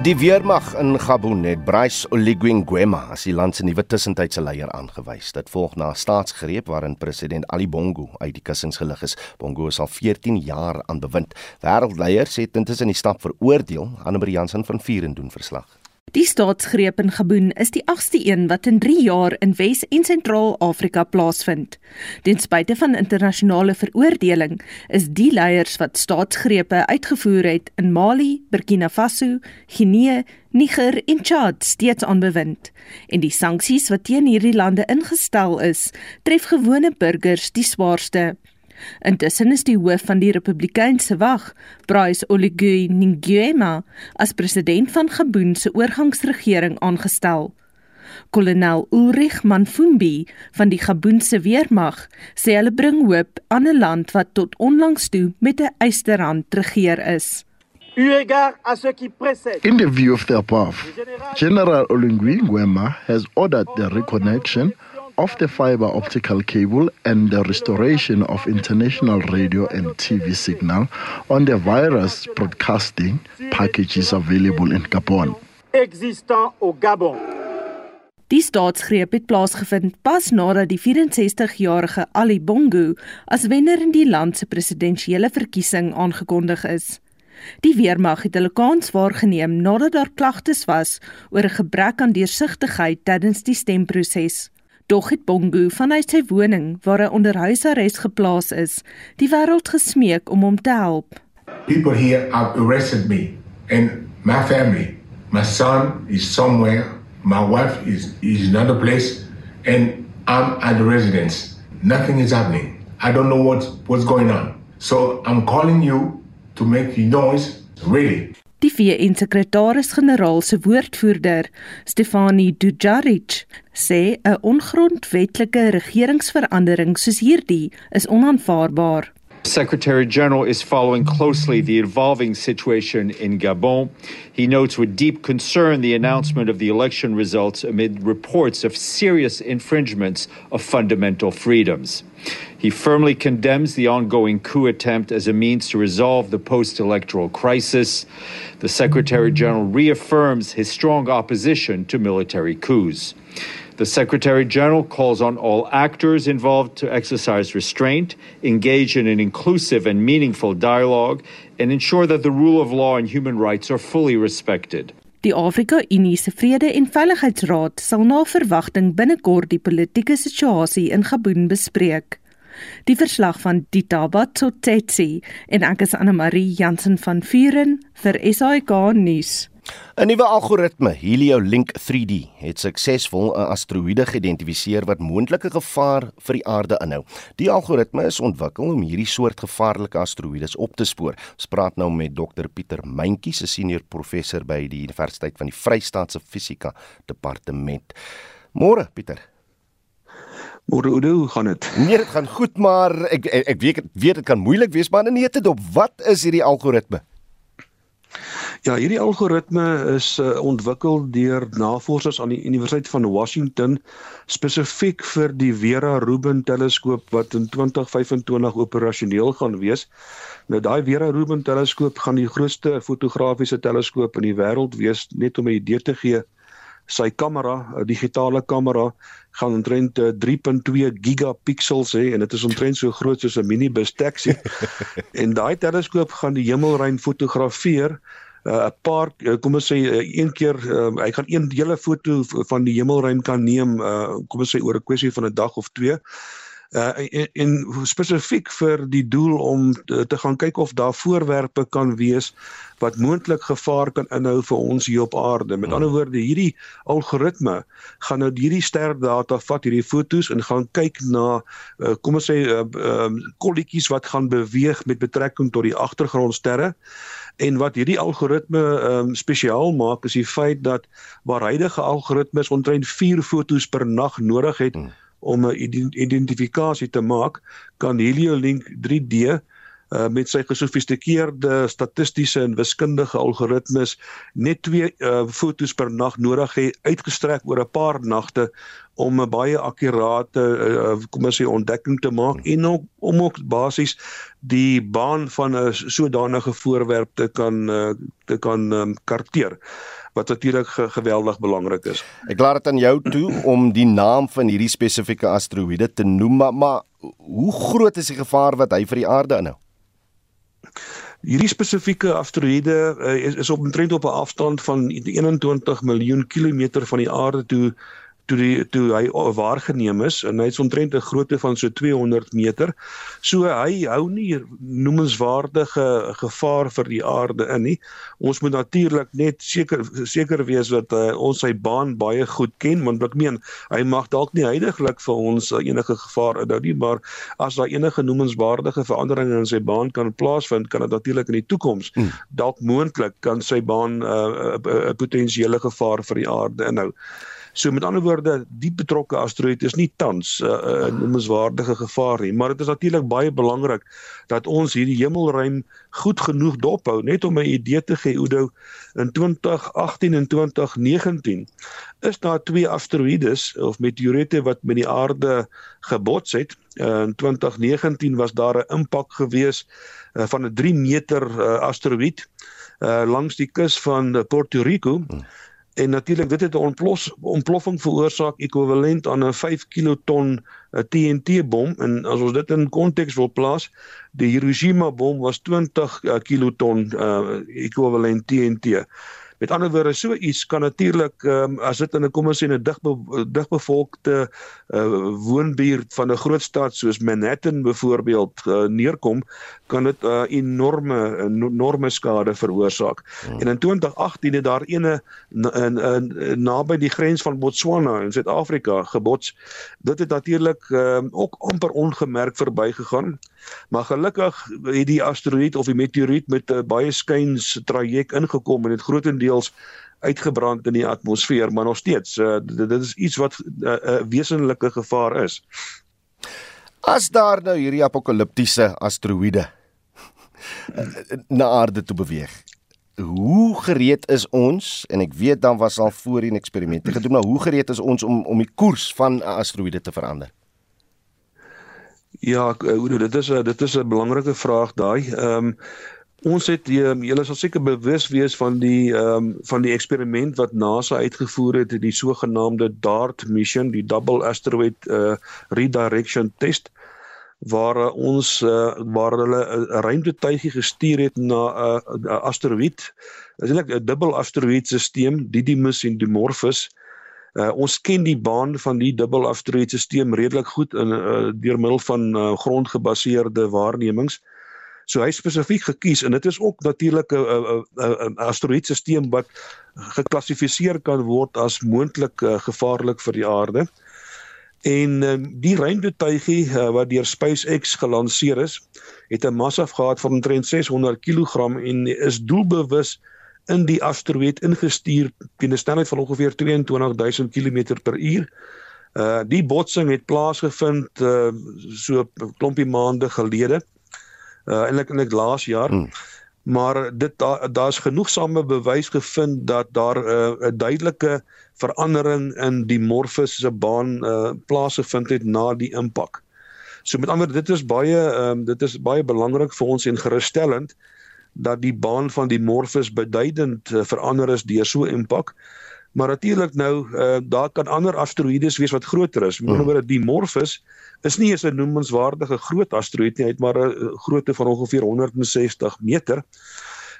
Die weermag in Gabon het Bryce Oligui Nguema as die land se nuwe tussentydse leier aangewys. Dit volg na 'n staatsgreep waarin president Ali Bongo uit die kussings gelig is. Bongo is al 14 jaar aan bewind. Wêreldleiers het intussen die stap veroordeel. Anne Marie Jansen van Vieren doen verslag. Die staatsgreep in Gabon is die 8ste een wat in 3 jaar in Wes- en Sentraal-Afrika plaasvind. Ten spyte van internasionale veroordeling, is die leiers wat staatsgrepe uitgevoer het in Mali, Burkina Faso, Guinea, Niger en Chad steeds aanbewind. En die sanksies wat teen hierdie lande ingestel is, tref gewone burgers die swaarste. Intussen is die hoof van die Republikeinse wag, Bryce Oligui Nguema, as president van Gabon se oorgangsregering aangestel. Kolonel Ulrich Manfumbi van die Gabonse weermag sê hulle bring hoop aan 'n land wat tot onlangs toe met 'n eysterhand regeer is. In the view of the above, General Oligui Nguema has ordered the reconnection of the fiber optical cable and the restoration of international radio and TV signal on the virus broadcasting packages available in Gabon. Existant au Gabon. Die staatsgreep het plaasgevind pas nadat die 64-jarige Ali Bongo as wenner in die land se presidentsiële verkiesing aangekondig is. Die weermag het hulle kans waargeneem nadat daar klagtes was oor 'n gebrek aan deursigtigheid tydens die stemproses. Dog het Bongo vanuit sy woning waar hy onder huisarrest geplaas is, die wêreld gesmeek om hom te help. People here have arrested me and my family. My son is somewhere, my wife is is in another place and I'm at the residence. Nothing is happening. I don't know what what's going on. So I'm calling you to make the noise really. Die VN-sekretaris-generaal se woordvoerder, Stefanie Dujarric, sê 'n ongrondwetlike regeringsverandering soos hierdie is onaanvaarbaar. Secretary General is following closely the evolving situation in Gabon. He notes with deep concern the announcement of the election results amid reports of serious infringements of fundamental freedoms. He firmly condemns the ongoing coup attempt as a means to resolve the post electoral crisis. The Secretary General reaffirms his strong opposition to military coups. The Secretary General calls on all actors involved to exercise restraint, engage in an inclusive and meaningful dialogue, and ensure that the rule of law and human rights are fully respected. Die Afrika Unie se Vrede en Veiligheidsraad sal na verwagting binnekort die politieke situasie in Gabon bespreek. Die verslag van Ditaba Tsotetsi en ek is Anne Marie Jansen van Vuren vir SAK nuus. 'n Nuwe algoritme, HelioLink 3D, het suksesvol 'n asteroïde geïdentifiseer wat moontlike gevaar vir die aarde inhou. Die algoritme is ontwikkel om hierdie soort gevaarlike asteroïdes op te spoor. Ons praat nou met Dr Pieter Mentjie, 'n senior professor by die Universiteit van die Vrystaat se Fisika Departement. Môre, Pieter. Môre Oudo, hoe gaan dit? Nee, dit gaan goed, maar ek ek, ek weet weet dit kan moeilik wees, maar nee, dit op wat is hierdie algoritme? Ja, hierdie algoritme is uh, ontwikkel deur navorsers aan die Universiteit van Washington spesifiek vir die Vera Rubin teleskoop wat in 2025 operasioneel gaan wees. Nou daai Vera Rubin teleskoop gaan die grootste fotografiese teleskoop in die wêreld wees net om 'n idee te gee. Sy kamera, 'n digitale kamera, gaan omtrent 3.2 eh, gigapixels hê en dit is omtrent so groot soos 'n minibus taxi. en daai teleskoop gaan die hemelruim fotografeer 'n uh, paar uh, kom ons sê uh, een keer uh, hy gaan een hele foto van die hemelruim kan neem uh, kom ons sê oor 'n kwessie van 'n dag of twee uh, en, en spesifiek vir die doel om te, te gaan kyk of daar voorwerpe kan wees wat moontlik gevaar kan inhou vir ons hier op aarde. Met ander woorde, hierdie algoritme gaan nou hierdie sterdata vat, hierdie fotos en gaan kyk na uh, kom ons sê uh, uh, kolletjies wat gaan beweeg met betrekking tot die agtergrondsterre. En wat hierdie algoritme um, spesiaal maak is die feit dat waar huidige algoritmes omtrent 4 fotos per nag nodig het hmm. Om 'n identifikasie te maak, kan HelioLink 3D uh, met sy gesofistikeerde statistiese en wiskundige algoritmes net twee uh, fotos per nag nodig hê uitgestrek oor 'n paar nagte om 'n baie akkurate uh, kom ons sê ontdekking te maak en ook, om ook basies die baan van 'n sodanige voorwerp te kan uh, te kan um, karteer wat natuurlik ge geweldig belangrik is. Ek laat dit aan jou toe om die naam van hierdie spesifieke asteroïde te noem, maar, maar hoe groot is die gevaar wat hy vir die aarde inhou? Hierdie spesifieke asteroïde uh, is, is op omtrent op 'n afstand van 21 miljoen kilometer van die aarde toe toe die toe hy waargeneem is en hy's omtrent 'n grootte van so 200 meter. So hy hou nie noemenswaardige gevaar vir die aarde in nie. Ons moet natuurlik net seker seker wees dat uh, ons sy baan baie goed ken want ek meen hy mag dalk nie heidaglik vir ons uh, enige gevaar inhou nie, maar as daar enige noemenswaardige veranderinge in sy baan kan plaasvind, kan dit natuurlik in die toekoms hmm. dalk moontlik kan sy baan 'n uh, uh, uh, potensiële gevaar vir die aarde inhou. So met ander woorde, die betrokke asteroïde is nie tans 'n uh, uh, noemenswaardige gevaar nie, maar dit is natuurlik baie belangrik dat ons hierdie hemelruim goed genoeg dophou net om 'n idee te gee Oudo in 2018 en 2019 is daar twee asteroïdes of meteoriete wat met die aarde gebots het. Uh, in 2019 was daar 'n impak gewees uh, van 'n 3 meter uh, asteroïde uh, langs die kus van Puerto Rico. Hmm en natuurlik dit het 'n ontplos ontploffing veroorsaak ekwivalent aan 'n 5 kiloton TNT bom en as ons dit in konteks wil plaas die Hiroshima bom was 20 uh, kiloton uh, ekwivalent TNT Met ander woorde, so iets kan natuurlik um, as dit in 'n kom ons sê 'n digbe, digbevolkte uh, woonbuurt van 'n groot stad soos Manhattan byvoorbeeld uh, neerkom, kan dit 'n uh, enorme enorme skade veroorsaak. Hmm. En in 2018 het daar ene in, in, naby die grens van Botswana in Suid-Afrika gebots. Dit het natuurlik um, ook amper ongemerk verbygegaan. Maar gelukkig het die asteroïde of die meteoriet met 'n baie skuins traject ingekom en dit grootendeels uitgebrand in die atmosfeer, maar nog steeds uh, dit, dit is iets wat 'n uh, uh, wesenlike gevaar is. As daar nou hierdie apokaliptiese asteroïde na aarde toe beweeg. Hoe gereed is ons en ek weet dan was al voorheen eksperimente gedoen maar hoe gereed is ons om om die koers van 'n asteroïde te verander? Ja, Oudo, dit is 'n dit is 'n belangrike vraag daai. Ehm um, ons het um, julle sal seker bewus wees van die ehm um, van die eksperiment wat NASA uitgevoer het, die sogenaamde DART mission, die Double Asteroid uh, Redirection Test waar uh, ons uh, waar hulle 'n ruimtetuigie gestuur het na 'n uh, 'n asteroïde. Dit is eintlik 'n dubbel asteroïdesisteem, Didymos en Dimorphos. Uh, ons ken die baan van die dubbel asteroïdesisteem redelik goed in uh, deur middel van uh, grondgebaseerde waarnemings. So hy spesifiek gekies en dit is ook natuurlik 'n 'n asteroïdesisteem wat geklassifiseer kan word as moontlik uh, gevaarlik vir die aarde. En uh, die ruimtetuigie uh, wat deur SpaceX gelanseer is, het 'n massa gehad van omtrent 600 kg en is doelbewus in die asteroïde ingestuur teen 'n snelheid van ongeveer 22000 km/h. Uh die botsing het plaasgevind uh so 'n klompie maande gelede. Uh eintlik eintlik laas jaar. Hmm. Maar dit daar's da genoegsame bewys gevind dat daar 'n uh, duidelike verandering in die Morphos se baan uh plaasgevind het na die impak. So met ander dit is baie um, dit is baie belangrik vir ons en gerusstellend dat die baan van die Morphos beduidend uh, verander is deur so impak. Maar natuurlik nou uh daar kan ander asteroïdes wees wat groter is. Met ander woorde die Morphos is nie eens 'n noemenswaardige groot asteroïde nie, hy het maar 'n grootte van ongeveer 160 meter.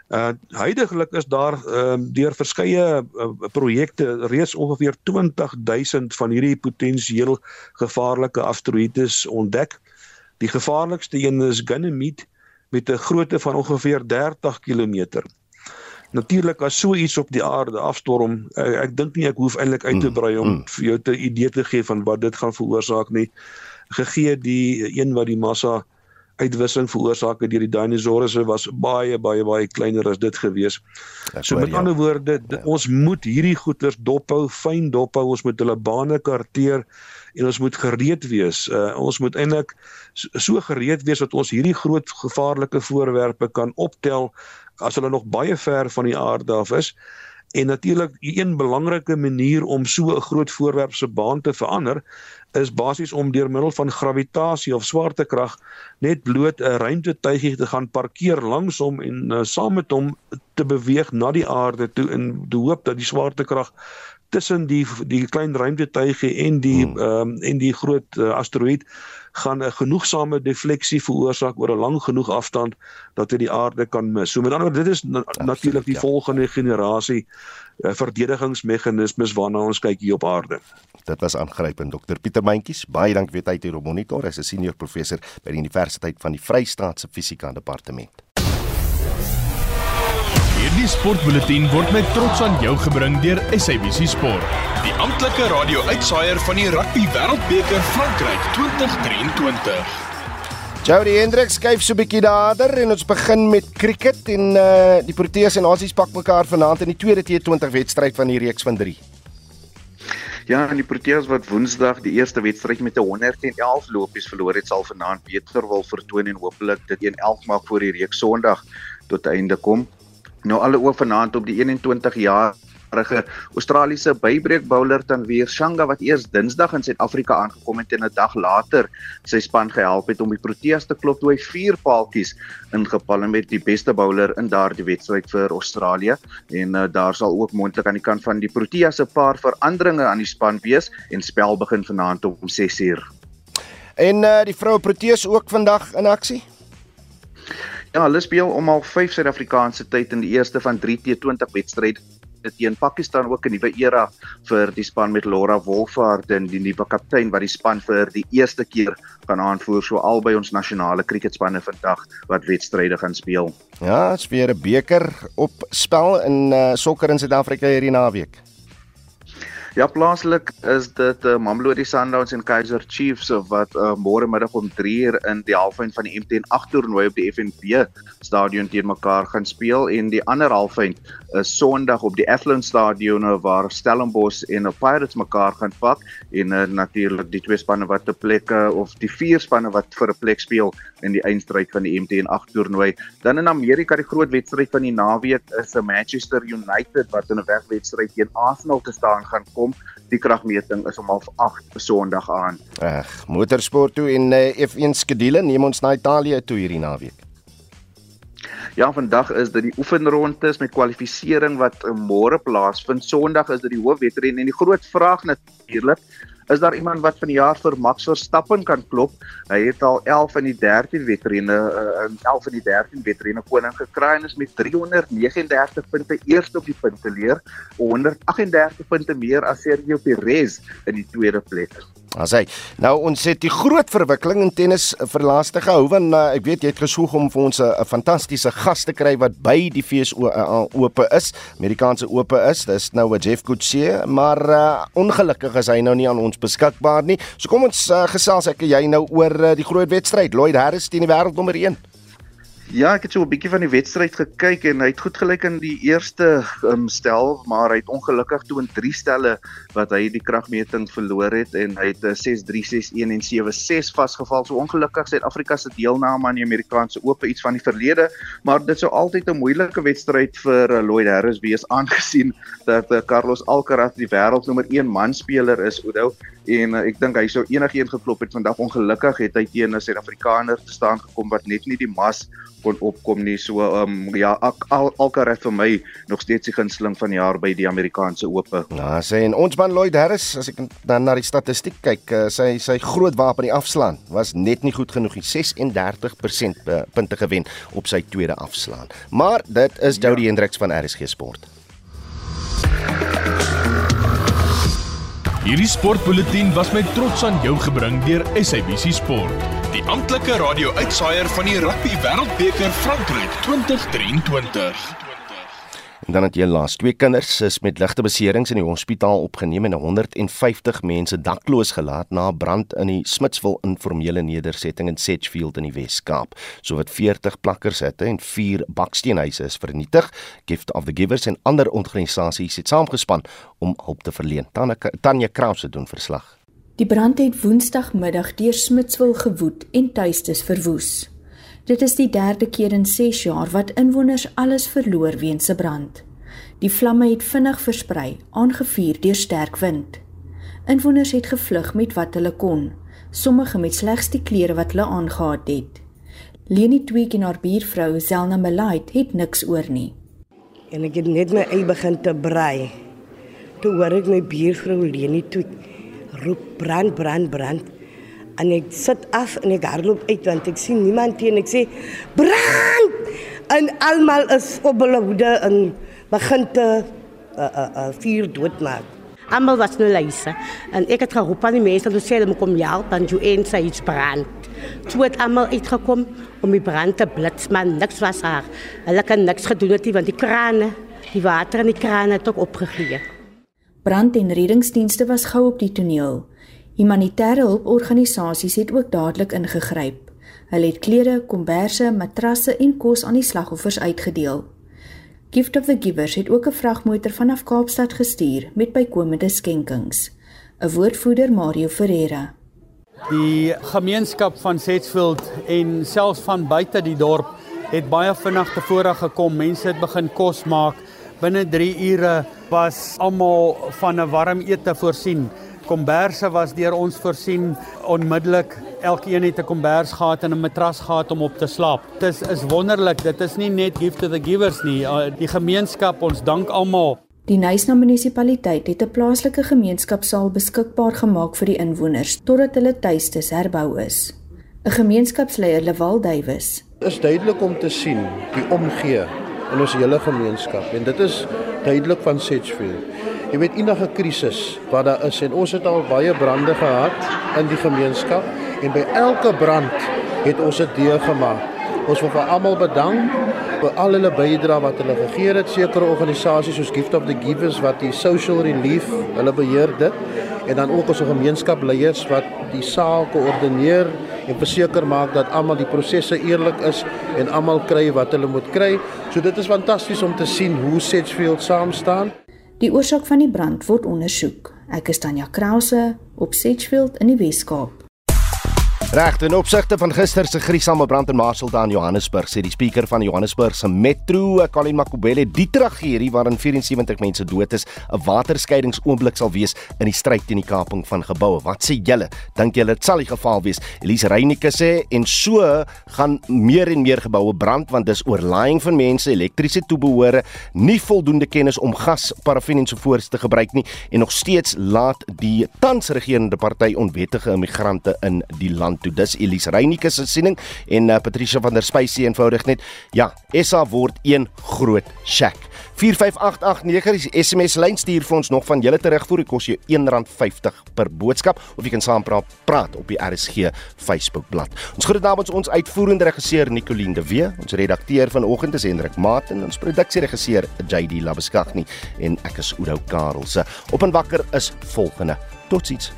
Uh huidigelik is daar ehm uh, deur verskeie uh, projekte reeds ongeveer 20000 van hierdie potensieel gevaarlike asteroïdes ontdek. Die gevaarlikste een is Ganymede met 'n grootte van ongeveer 30 km. Natuurlik as so iets op die aarde afstorm, ek, ek dink nie ek hoef eintlik uit te mm, brei om mm. vir jou 'n idee te gee van wat dit gaan veroorsaak nie. Gegee die een wat die massa uitwissing veroorsaak deur die dinosourusse was baie baie baie kleiner as dit gewees. So met ander woorde, ja. ons moet hierdie goeters dophou, fyn dophou, ons moet hulle bane karteer en ons moet gereed wees. Uh, ons moet eintlik so gereed wees dat ons hierdie groot gevaarlike voorwerpe kan optel as hulle nog baie ver van die aarde af is. En natuurlik een belangrike manier om so 'n groot voorwerp se baan te verander is basies om deur middel van gravitasie of swaartekrag net bloot 'n ruimtetuigie te gaan parkeer langs hom en uh, saam met hom te beweeg na die aarde toe in die hoop dat die swaartekrag tussen die die klein ruimtetuigie en die hmm. ehm um, en die groot uh, asteroïde gaan 'n genoegsame defleksie veroorsaak oor 'n lang genoeg afstand dat dit die aarde kan mis. So met ander woorde dit is na, natuurlik die ja. volgende generasie uh, verdedigingsmeganismes waarna ons kyk hier op aarde. Dit was aangrypend Dr Pieter Mentjies. Baie dankie vir tyd hier op Monitor. Hy is 'n senior professor by die Universiteit van die Vrystaat se Fisika Departement. Sportbulletin word met trots aan jou gebring deur SABC Sport, die amptelike radio-uitsaaier van die Rugby Wêreldbeker Frankryk 2023. Jody Hendricks skuif so 'n bietjie nader en ons begin met cricket en uh die Proteas en Aussies pak mekaar vanaand in die tweede T20 wedstryd van die reeks van 3. Ja, en die Proteas wat Woensdag die eerste wedstryd met 'n 111 lopies verloor het, sal vanaand beter wil vertoon en hopelik dit 1-11 maak voor die reeks Sondag tot einde kom. Nou alle oë vanaand op die 21 jaar jarige Australiese bybreek bowler Tanveer Shanga wat eers Dinsdag in Suid-Afrika aangekom het en 'n dag later sy span gehelp het om die Proteas te klop toe hy vier paaltjies ingepalm het die beste bowler in daardie wedstryd vir Australië en uh, daar sal ook moontlik aan die kant van die Proteas 'n paar veranderinge aan die span wees en spel begin vanaand om 6:00. En uh, die vroue Proteas ook vandag in aksie. Ja, hulle speel om al 5 Suid-Afrikaanse tyd in die eerste van 3 T20 wedstryde teen Pakistan ook 'n nuwe era vir die span met Laura Wolfhard en die nuwe kaptein wat die span vir die eerste keer gaan aanvoer so albei ons nasionale kriketspanne vandag wat wedstryde gaan speel. Ja, dit's weer 'n beker op spel in uh, sokker in Suid-Afrika hierdie naweek. Ja, plaaslik is dit uh, Mamelodi Sundowns en Kaizer Chiefs wat uh, môre middag om 3uur in die halfeind van die MTN 8 toernooi op die FNB stadion teen mekaar gaan speel en die ander halfeind is Sondag op die Athlone stadion waar Stellenbosch en die Pirates mekaar gaan pak en uh, natuurlik die twee spanne wat te plekke of die vier spanne wat vir 'n plek speel in die eindstryd van die MTN 8 toernooi. Dan in Amerika die groot wedstryd van die naweek is 'n Manchester United wat in 'n wegwedstryd teen Arsenal te staan gaan kom. Die kragmeting is om 08:30 Sondag aan. Ag, motorsport toe en uh, F1 skedule neem ons na Italië toe hierdie naweek. Ja, vandag is dit die oefenrondes met kwalifikasie wat môre plaasvind. Sondag is dit die hoofwedren en die groot vraag natuurlik is daar iemand wat van die jaar vir Max Verstappen kan klop. Hy het al 11 in die 13 wedrenne in 11 in die 13 wedrenne koning gekry en is met 339 punte eerste op die punteleer, 138 punte meer as Sergio Perez in die tweede plek. As hy. Nou ons het die groot verwikkeling in tennis vir laaste gehou want uh, ek weet jy het gesoek om vir ons 'n fantastiese gas te kry wat by die FSO uh, ope is, Amerikaanse ope is. Dis nou 'n Jeff Coetzee, maar uh, ongelukkig is hy nou nie aan ons beskikbaar nie. So kom ons uh, gesels ek en jy nou oor uh, die groot wedstryd Lloyd Harris teen die wêreldnommer 1. Ja, ek het so 'n bietjie van die wedstryd gekyk en hy het goed gelyk in die eerste um, stel, maar hy het ongelukkig toe in drie stelle wat hy die kragmeting verloor het en hy het 6-3, 6-1 en 7-6 vasgeval. So ongelukkig Suid-Afrika se deelname aan die Amerikaanse Ope iets van die verlede, maar dit sou altyd 'n moeilike wedstryd vir uh, Lloyd Harris wees aangesien dat uh, Carlos Alcaraz die wêreldnommer 1 manspeler is, Oudo en uh, ek dink hy sou enigiets geklop het vandag ongelukkig het hy teen 'n Suid-Afrikaner te staan gekom wat net nie die mas kon opkom nie so um, ja al Alcaraz vir my nog steeds die gunsteling van die jaar by die Amerikaanse Ope. Ja, sê en ons man Lloyd Harris as ek dan na die statistiek kyk, uh, sy sy groot wapen die afslaan was net nie goed genoeg nie. 36% punte gewen op sy tweede afslaan. Maar dit is Jody ja. Hendriks van RSG Sport. Hierdie sportbulletin was met trots aan jou gebring deur SABC Sport, die amptelike radio-uitsaier van die Rugby Wêreldbeker Frankryk 2023. En dan het jy laas twee kinders is met ligte beserings in die hospitaal opgeneem en 150 mense dakloos gelaat na 'n brand in die Smitsville informele nedersetting in Sedgefield in die Wes-Kaap. Sowat 40 plakkershitte en 4 baksteenhuise is vernietig. Gift of the Givers en ander organisasies het saamgespan om hulp te verleen. Tanya Krause doen verslag. Die brand het Woensdagmiddag deur Smitsville gewoed en tuistes verwoes. Dit is die derde keer in 6 jaar wat inwoners alles verloor weens 'n brand. Die vlamme het vinnig versprei, aangevuur deur sterk wind. Inwoners het gevlug met wat hulle kon, sommige met slegs die klere wat hulle aangetree het. Leni Tweek en haar buurvrou Zelna Melait het niks oor nie. En ek het net my eie begin te brei. Toe hoor ek my buurvrou Leni Tweek roep brand brand brand en ek sit af en ek hardloop uit want ek sien niemand teen ek sê brand! En almal is op hulle hoede en begin te uh, uh, uh, vuur doodmaak. Almal was nou luise en ek het geroep aan die mense om sê hulle moet kom help want jy en sy iets brand. Toe het almal uitgekom om die brand te blits maar niks was haar hulle kan niks gedoen het want die krane die water in die krane het ook opgegee. Brand en reddingsdienste was gou op die toneel Humanitêre hulporganisasies het ook dadelik ingegryp. Hulle het klere, komberse, matrasse en kos aan die slagoffers uitgedeel. Gift of the Givers het ook 'n vragmotor vanaf Kaapstad gestuur met bykomende skenkings. 'n Woordvoerder, Mario Ferreira. Die gemeenskap van Setsfield en selfs van buite die dorp het baie vinnig tevore gekom. Mense het begin kos maak. Binne 3 ure was almal van 'n warm ete voorsien komberse was deur ons voorsien onmiddellik. Elkeen het 'n kombers gehad en 'n matras gehad om op te slaap. Dit is is wonderlik. Dit is nie net gift to the givers nie. Uh, die gemeenskap, ons dank almal. Die Nysna munisipaliteit het 'n plaaslike gemeenskapsaal beskikbaar gemaak vir die inwoners totdat hulle tuistes herbou is. 'n Gemeenskapsleier, Lewal Duwys, is duidelik om te sien die omgee in ons hele gemeenskap en dit is duidelik van Sedgefield jy weet enige krisis wat daar is en ons het al baie brande gehad in die gemeenskap en by elke brand het ons dit deur gemaak. Ons wil vir almal bedank vir al hulle bydrae wat hulle gegee het. Sekere organisasies soos Gift of the Givers wat die social relief, hulle beheer dit en dan ook ons gemeenskapsleiers wat die saal koördineer en verseker maak dat almal die prosesse eerlik is en almal kry wat hulle moet kry. So dit is fantasties om te sien hoe Sedgefield saam staan. Die oorsaak van die brand word ondersoek. Ek is Tanya Krause op Sedgefield in die Weskaap. Reg, in opsigte van gister se griesame brand in Marshalltown, Johannesburg, sê die spreker van Johannesburg se Metro, Colin Makubele, die tragedie waarin 74 mense dood is, 'n waterskeidingsoomblik sal wees in die stryd teen die kaping van geboue. Wat sê julle? Dink julle dit sal die geval wees? Elise Reynike sê en so gaan meer en meer geboue brand want dis oorlaaiing van mense, elektriese toebehore, nie voldoende kennis om gas, parafin en so voort te gebruik nie en nog steeds laat die tans regerende party onwettige immigrante in die land toe. Dis Elise Reynike se siening en uh, Patricia van der Spysie eenvoudig net. Ja, SA word een groot shack. 45889 is SMS lyn stuur vir ons nog van julle terugvoer. Dit kos jou R1.50 per boodskap of jy kan saampraat praat op die RSG Facebook bladsy. Ons groet namens ons uitvoerende regisseur Nicoline de Wee, ons redakteur vanoggend is Hendrik Maat en ons produksieregisseur JD Labeskagni en ek is Oudo Karelse. Op en wakker is volgende. Totsiens.